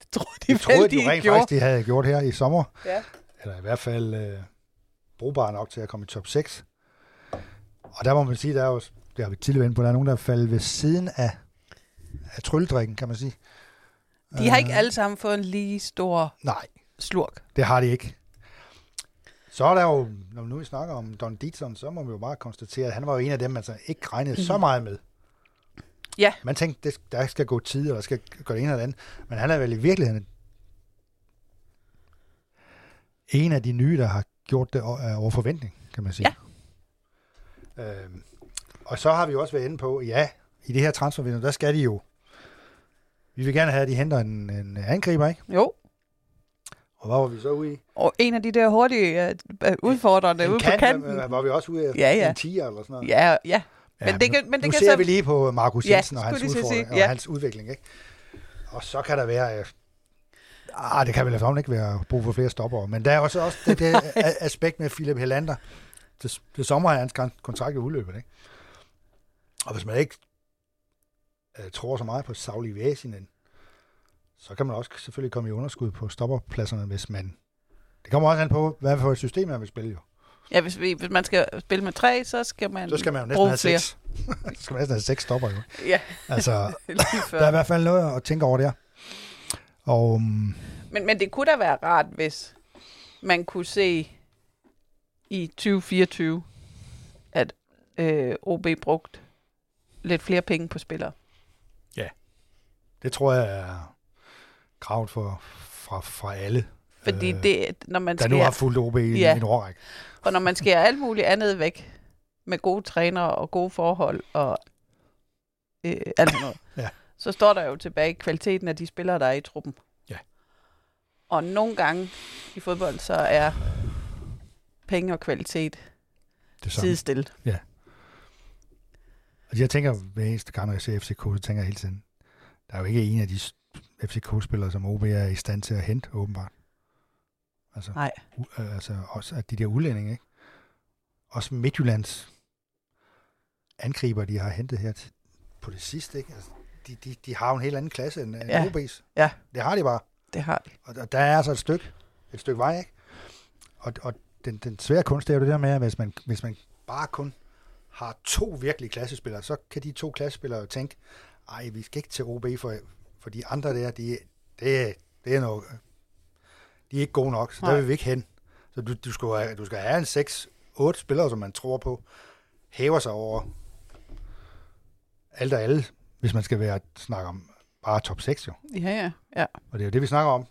Det troede de, Det troede vel, de jo de rent gjorde. faktisk, de havde gjort her i sommer. Ja. eller i hvert fald øh, brugbare nok til at komme i top 6. Og der må man sige, der er jo, det har vi tidligere på, der er nogen, der er faldet ved siden af, af trylledrikken, kan man sige. De har ikke Øh, alle sammen fået en lige stor Nej, slurk. det har de ikke. Så er der jo, når nu vi snakker om Don Dietzson, så må vi jo bare konstatere, at han var jo en af dem, man så ikke regnede mm. så meget med. Ja. Man tænkte, det, der skal gå tid, og der skal gå det ene eller det andet. Men han er vel i virkeligheden en af de nye, der har gjort det over forventning, kan man sige. Ja. Øhm, og så har vi også været inde på, ja, i det her transfervindue, der skal de jo, vi vil gerne have, at de henter en, en angriber, ikke? Jo. Og hvad var vi så ude i? Og en af de der hurtige uh, udfordrende En ude kant, på kanten. Var, var vi også ude af Ja, ja. en 10 eller sådan noget? Ja, ja. Men det kan- men det nu kan ser så- vi lige på Markus Ja, Jensen og hans udfordring sige, og ja. hans udvikling, ikke? Og så kan der være... Ah, det kan vel efterhånden ikke være brug for flere stopper, men der er også, også det, det aspekt med Philip Helander. Til, til sommer er hans kon- kontrakt jo udløbet, ikke? Og hvis man ikke øh, tror så meget på Sauli Væsinen, så kan man også selvfølgelig komme i underskud på stopperpladserne, hvis man... Det kommer også an på, hvad for et system man vil spille, jo. Ja, hvis, vi, hvis man skal spille med tre, så skal man, Så skal man jo næsten have flere. seks. så skal man næsten have seks stopper, jo. Ja, Altså, Der er i hvert fald noget at tænke over der. Og um, Men, men det kunne da være rart, hvis man kunne se i 2024, at øh, OB brugt lidt flere penge på spillere. det tror jeg er kravet for, fra, fra alle, Fordi Øh, det, når man der nu har skærer, fulgt OB i Ja. en årrække. og når man skærer alt muligt andet væk, med gode trænere og gode forhold og øh, alt noget, Ja. Så står der jo tilbage kvaliteten af de spillere, der er i truppen. Ja. Og nogle gange i fodbold, så er penge og kvalitet Det sidestillet. Altså, jeg tænker hver eneste gang, når jeg ser FCK, så tænker jeg hele tiden, der er jo ikke en af de FCK-spillere, som OB er i stand til at hente, åbenbart. Altså, Nej. u- øh, altså også at de der udlændinge, ikke? Også Midtjyllands angriber, de har hentet her på det sidste, ikke? Altså, de, de, de har jo en helt anden klasse end, end Ja. OB's. Ja. Det har de bare. Det har de. Og der, der er altså et stykke, et stykke vej, ikke? Og, og den, den svære kunst det er jo det der med, at hvis man, hvis man bare kun har to virkelige klassespillere, så kan de to klassespillere jo tænke, ej, vi skal ikke til OB, for, for de andre der, de, det, er- det er noget, de er ikke gode nok, så. Nej. der vil vi ikke hen. Så du, du, skal, have- du skal have en 6-8 spillere, som man tror på, hæver sig over alt og alle, hvis man skal være snakke om bare top 6 jo. Ja, ja. ja. Og det er jo det, vi snakker om.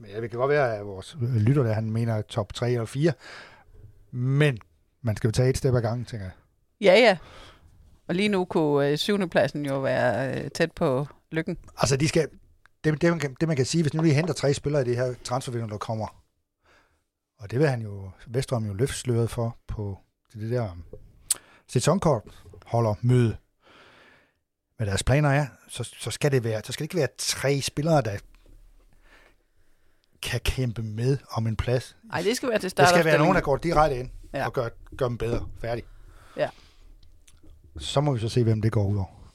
Men ja, det kan godt være, at vores lytter der, han mener top 3 eller 4. Men man skal jo tage et step ad gangen, tænker jeg. Ja, ja. Og lige nu kunne øh, syvende pladsen jo være øh, tæt på lykken. Altså, de skal, det, det, man kan, det man kan sige, hvis nu lige henter tre spillere i det her transfervindue, der kommer, og det vil han jo, Vestrøm jo løftsløret for på det der um, sæsonkort holder møde, hvad deres planer er, så, så, skal det være, så skal det ikke være tre spillere, der kan kæmpe med om en plads. Nej, det skal være til Der start. skal være nogen, der går direkte ind ja. Ja. og gør, gør dem bedre. Færdig. Ja. Så må vi så se, hvem det går ud over.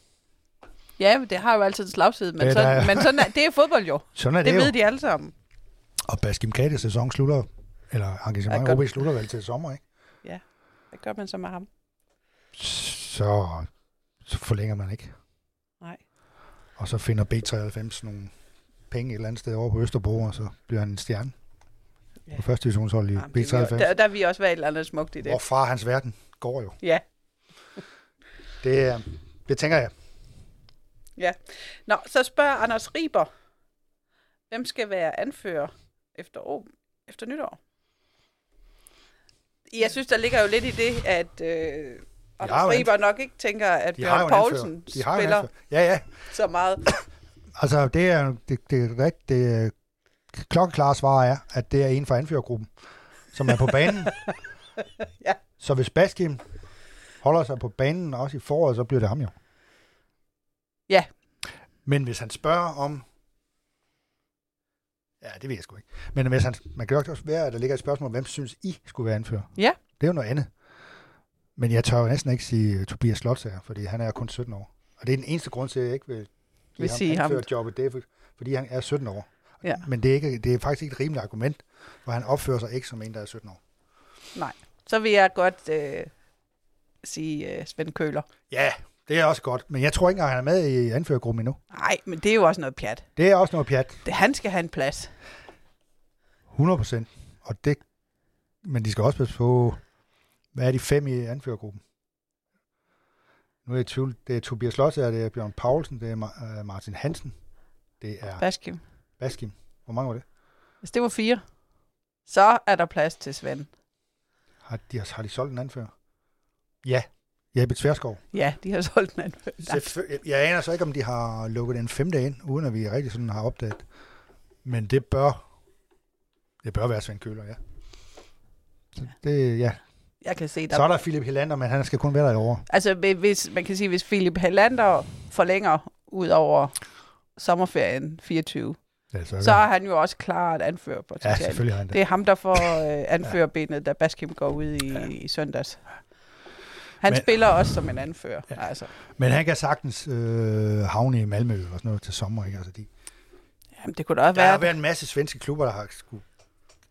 Ja, men det har jo altid en slagside, men, Ja, ja, der er- sådan, men sådan er, det er fodbold jo. Sådan er Det det, ved jo. de alle sammen. Og Baskim Kades sæson slutter, eller Ja, engagement godt. OB slutter vel til sommer, ikke? Hvad gør man så med ham? Så, så forlænger man ikke. Og så finder B93 nogle penge et eller andet sted over på Østerbro, og så bliver han en stjerne Ja. på første divisionshold i Jamen, det er vi- B93. Der, der vil også være et eller andet smukt i det. Hvorfra hans verden går jo. Ja. Det, er- det tænker jeg. Nå, så spørger Anders Riber, hvem skal være anfører efter, år, efter nytår? Jeg synes, der ligger jo lidt i det, at øh, Har jo Riber nok ikke tænker, at De Bjørn en Poulsen. De spiller. Ja, ja. så meget. Altså, det er det, det, er rigtigt. Det er, klokkeklare svar er, at det er en fra anførergruppen, som er på banen. Ja. Så hvis Baskim holder sig på banen også i foråret, så bliver det ham jo. Ja. Men hvis han spørger om... Ja, det ved jeg sgu ikke. Men hvis han, man kan jo også være, at der ligger et spørgsmål, hvem synes I skulle være anfører? Ja. Det er jo noget andet. Men jeg tør jo næsten ikke sige uh, Tobias Slotsager, fordi han er kun 17 år. Og det er den eneste grund til, at jeg ikke vil, Vil sige ham. jobbet, det er, for- fordi han er 17 år. Ja. Men det er, ikke, det er faktisk ikke et rimeligt argument, for han opfører sig ikke som en, der er 17 år. Så vil jeg godt øh, sige øh, Svend Køler. Ja, det er også godt. Men jeg tror ikke engang, han er med i anførergruppen endnu. Nej, men det er jo også noget pjat. Det er også noget pjat. Det, han skal have en plads. 100 procent. Og det, men de skal også passe på, hvad er de fem i anførergruppen? Nu er jeg i tvivl. Det er Tobias Slotsager, det er Bjørn Paulsen, det er øh, Martin Hansen, det er Baskim. Baskim. Hvor mange var det? Hvis det var fire, så er der plads til Svend. Har de, har de solgt en anfører? Ja. Jeppe Tverskov. Ja, de har solgt en anfører. Selvfø- jeg aner så ikke, om de har lukket en femte ind, uden at vi rigtig sådan har opdaget. Men det bør, det bør være Svend Køler, ja. Så det, ja. Jeg kan se, der Så er der Philip Helander, men han skal kun være der i år. Altså, hvi- hvis, man kan sige, hvis Philip Hellander forlænger ud over sommerferien 24, Ja, så, så er han jo også klar at anføre ja, potentiale. selvfølgelig har han det. det er ham, der får øh, anførerbenet, da Baskim går ud i, Ja. i søndags. Han Men- spiller også som en anfører. Ja. Ja. Altså. Men han kan sagtens øh, havne i Malmø og sådan noget til sommer. Ikke? Altså, de, Jamen, det kunne da også der har være... været en masse svenske klubber, der har, sku,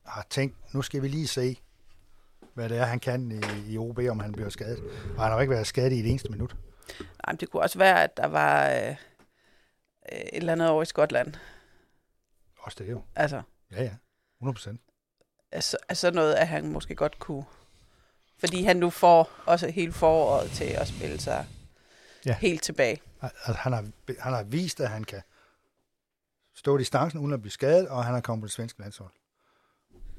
har tænkt, nu skal vi lige se, hvad det er, han kan i, i OB, om han bliver skadet. Og han har jo ikke været skadet i et eneste minut. Jamen, det kunne også være, at der var øh, øh, et eller andet over i Skotland. Også det jo. Altså, Ja, ja. 100 procent. altså, altså noget, at han måske godt kunne... Fordi han nu får også hele foråret til at spille sig Ja. ja. helt tilbage. Altså, han, har, han har vist, at han kan stå distancen uden at blive skadet, og han har kommet på det svenske landshold.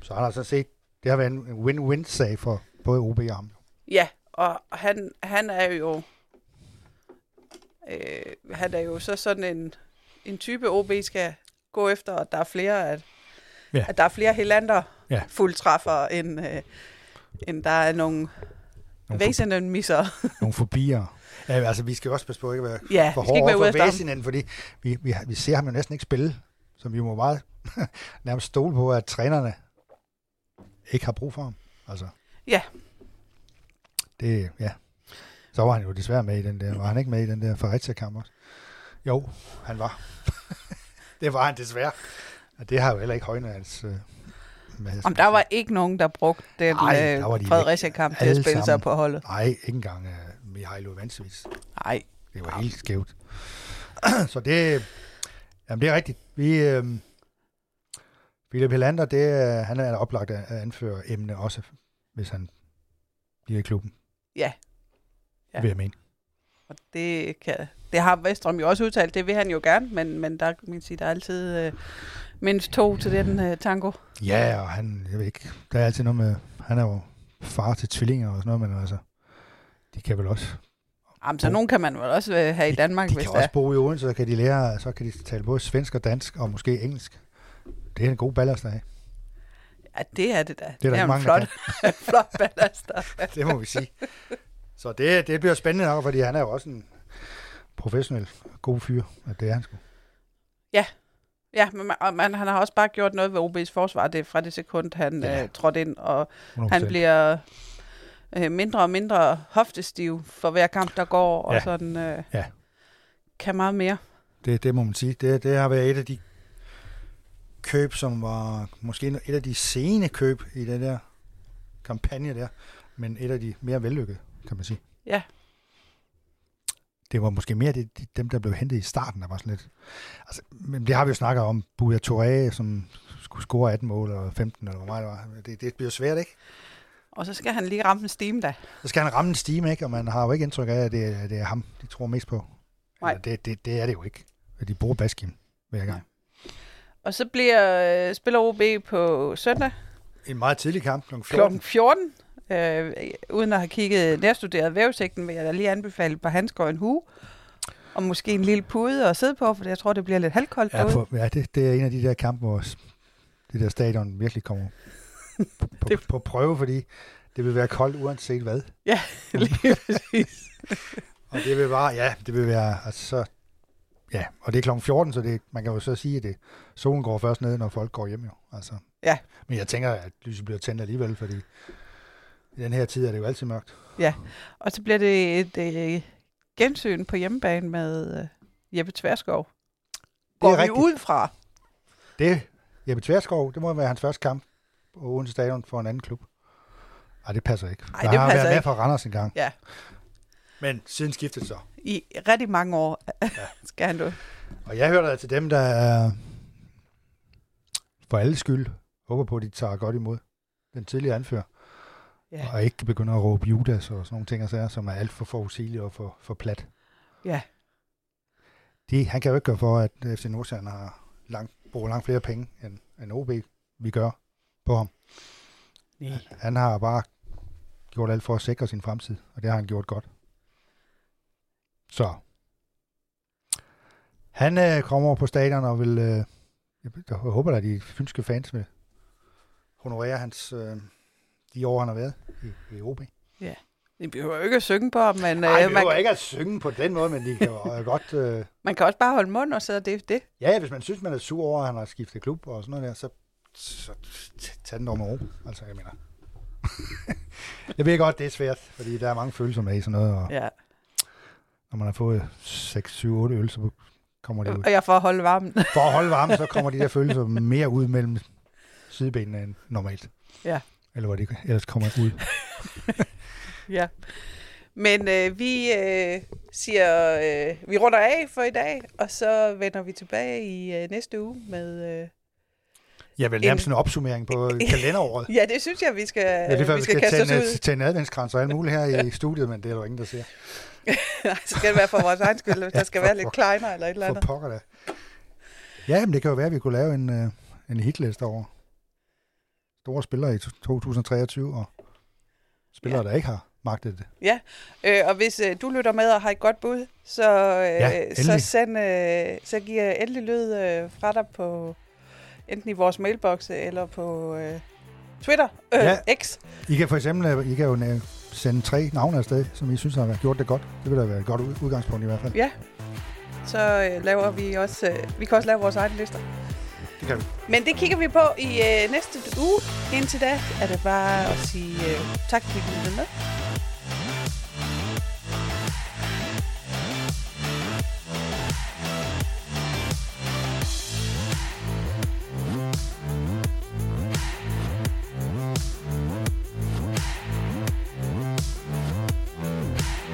Så han har så set, det har været en win-win-sag for både OB og ham. Ja, og han, han er jo... Øh, han er jo så sådan en, en type, OB skal gå efter, og der er flere, at, Ja. at der er flere helander Ja. fuldtræffer, end, øh, end der er nogle Nogle, væsentlige misser. nogle fobier. Ja, altså, vi skal også passe på ikke at være Ja, for hårde for. Væsinen, fordi vi, vi, vi ser ham jo næsten ikke spille, så vi må meget nærmest stole på, at trænerne ikke har brug for ham. Altså, Ja. Det, ja. Så var han jo desværre med i den der. Var han ikke med i den der Fredericia-kamp også? Jo, han var. det var han desværre. Og det har jo heller ikke højnet hans... Øh, Om der var ikke nogen, der brugte den Ej, var de øh, Fredericia-kamp til at spille sig sammen. på holdet. Nej, ikke engang uh, Mihailo Vansevits. Nej, Det var helt skævt. så det, jamen det er rigtigt. Vi, øh, Philip Helander, det, er- han er oplagt at anføre emne også, hvis han bliver i klubben. Ja. ja. Vil jeg mene. og det, kan, det har Vestrøm jo også udtalt. Det vil han jo gerne, men, men der, man sige, der er altid øh, mindst to til den øh, tango. Ja, og han, jeg ved ikke, der er altid noget med, han er jo far til tvillinger og sådan noget, men altså, de kan vel også Jamen, så nogen kan man vel også øh, have i Danmark, de hvis kan det er. også bo i Odense, så kan de lære, så kan de tale både svensk og dansk, og måske engelsk. Det er en god ballast af. Ja, det er det da. der det er ikke en mange, flot, flot ballast. Det må vi sige. Så det, det bliver spændende nok, fordi han er jo også en professionel god fyr, at det er han sgu. Ja, men man, og man, han har også bare gjort noget ved OB's forsvar det er fra det sekund, han Ja. ja. øh, trådte ind, og 100%. han bliver øh, mindre og mindre hoftestiv for hver kamp, der går, og Ja. sådan øh, Ja. kan meget mere. Det, det må man sige. Det, det har været et af de køb, som var måske et af de sene køb i den der kampagne der, men et af de mere vellykkede, kan man sige. Ja. Det var måske mere det, de, dem, der blev hentet i starten, der var sådan lidt... Altså, men det har vi jo snakket om. Buya Touré, som skulle score 18 mål, og 15, eller hvor meget det var. Det, det bliver svært, ikke? Og så skal han lige ramme en steam da. Så skal han ramme en stime, ikke? Og man har jo ikke indtryk af, at det, er- det er ham, de tror mest på. Nej. Eller Det, det, det er det jo ikke. De bruger Baskim hver gang. Og så bliver øh, spiller OB på søndag En meget tidlig kamp, kl. 14. kl. 14. Øh, uden at have kigget nærstuderet vævesigten, vil jeg da lige anbefale på handsker og en hue. Og måske en lille pude at sidde på, for jeg tror, det bliver lidt halvkoldt Ja, på, ja det, det er en af de der kampe, hvor det der stadion virkelig kommer på, på, Det- på prøve, fordi det vil være koldt uanset hvad. lige præcis. Og det vil bare, ja, det vil være, altså så, ja, og det er kl. 14, så det, man kan jo så sige, at det, solen går først ned, når folk går hjem jo. Altså. Ja. Men jeg tænker, at lyset bliver tændt alligevel, fordi i den her tid er det jo altid mørkt. Og så bliver det et øh, gensyn på hjemmebane med øh, Jeppe Tverskov. Går det er vi rigtigt. ud fra? Det, Jeppe Tverskov, det må være hans første kamp på Odense Stadion for en anden klub. Nej, det passer ikke. Ej, jeg det har passer været med ikke. for Randers en gang. Ja. Men siden skiftet så. I rigtig mange år skal han du. Og jeg hører da til dem, der er for alle skyld håber på, at de tager godt imod den tidligere anfører. Ja. Og ikke begynder at råbe Judas og sådan nogle ting, og sager, som er alt for forudsigelige og for, for plat. Ja. De, han kan jo ikke gøre for, at FC Nordsjælland har langt, bruger langt flere penge, end, end OB vi gør på ham. Nej. Han har bare gjort alt for at sikre sin fremtid, og det har han gjort godt. Så. Han øh, kommer på stadion og vil, øh, jeg, håber at de fynske fans vil honorere hans, øh, de år, han har været i, i OB. Vi behøver jo ikke at synge på ham, men Nej, øh, man, behøver ikke at synge på den måde, men de kan jo øh, godt... Øh, man kan også bare holde mund, og så er det det. ja, hvis man synes, man er sur over, at han har skiftet klub og sådan noget der, så, så tag den dog med ro. Altså, jeg mener... jeg ved godt, det er svært, fordi der er mange følelser med i sådan noget, og Ja. Når man har fået 6, 7, 8 øl, så kommer det ud. Og jeg får holde varmen. For at holde varmen, så kommer de der følelser mere ud mellem sidebenene end normalt. Ja. Eller hvor de ellers kommer ud. ja. Men øh, vi øh, siger, øh, vi runder af for i dag, og så vender vi tilbage i øh, næste uge med... Øh, Jeg vil nærmest en opsummering på kalenderåret. ja, det synes jeg, vi skal, Ja, det er før, vi skal, kaste kaste os en, ud. til en adventskrans og alt muligt her i studiet, men det er der jo ingen, der ser. Nej, så skal det være for vores egen skyld, hvis Ja, der skal for- være lidt kleiner eller et eller For andet. pokker da. Ja, men det kan jo være, at vi kunne lave en, øh, en hitliste over store spillere i 2023, og spillere, Ja. der ikke har magtet det. Øh, og hvis øh, du lytter med og har et godt bud, så, øh, Ja, så, send, øh, så giv endelig lyd øh, fra dig på enten i vores mailbox eller på øh, Twitter, øh, Ja. X. I kan for eksempel øh, I kan jo sende tre navne afsted, som I synes har gjort det godt. Det vil da være et godt ud- udgangspunkt i hvert fald. Ja, så øh, laver vi også, øh, vi kan også lave vores egne lister. Det kan vi. Men det kigger vi på i øh, næste uge. Indtil da er det bare at sige øh, tak, fordi du lyttede med.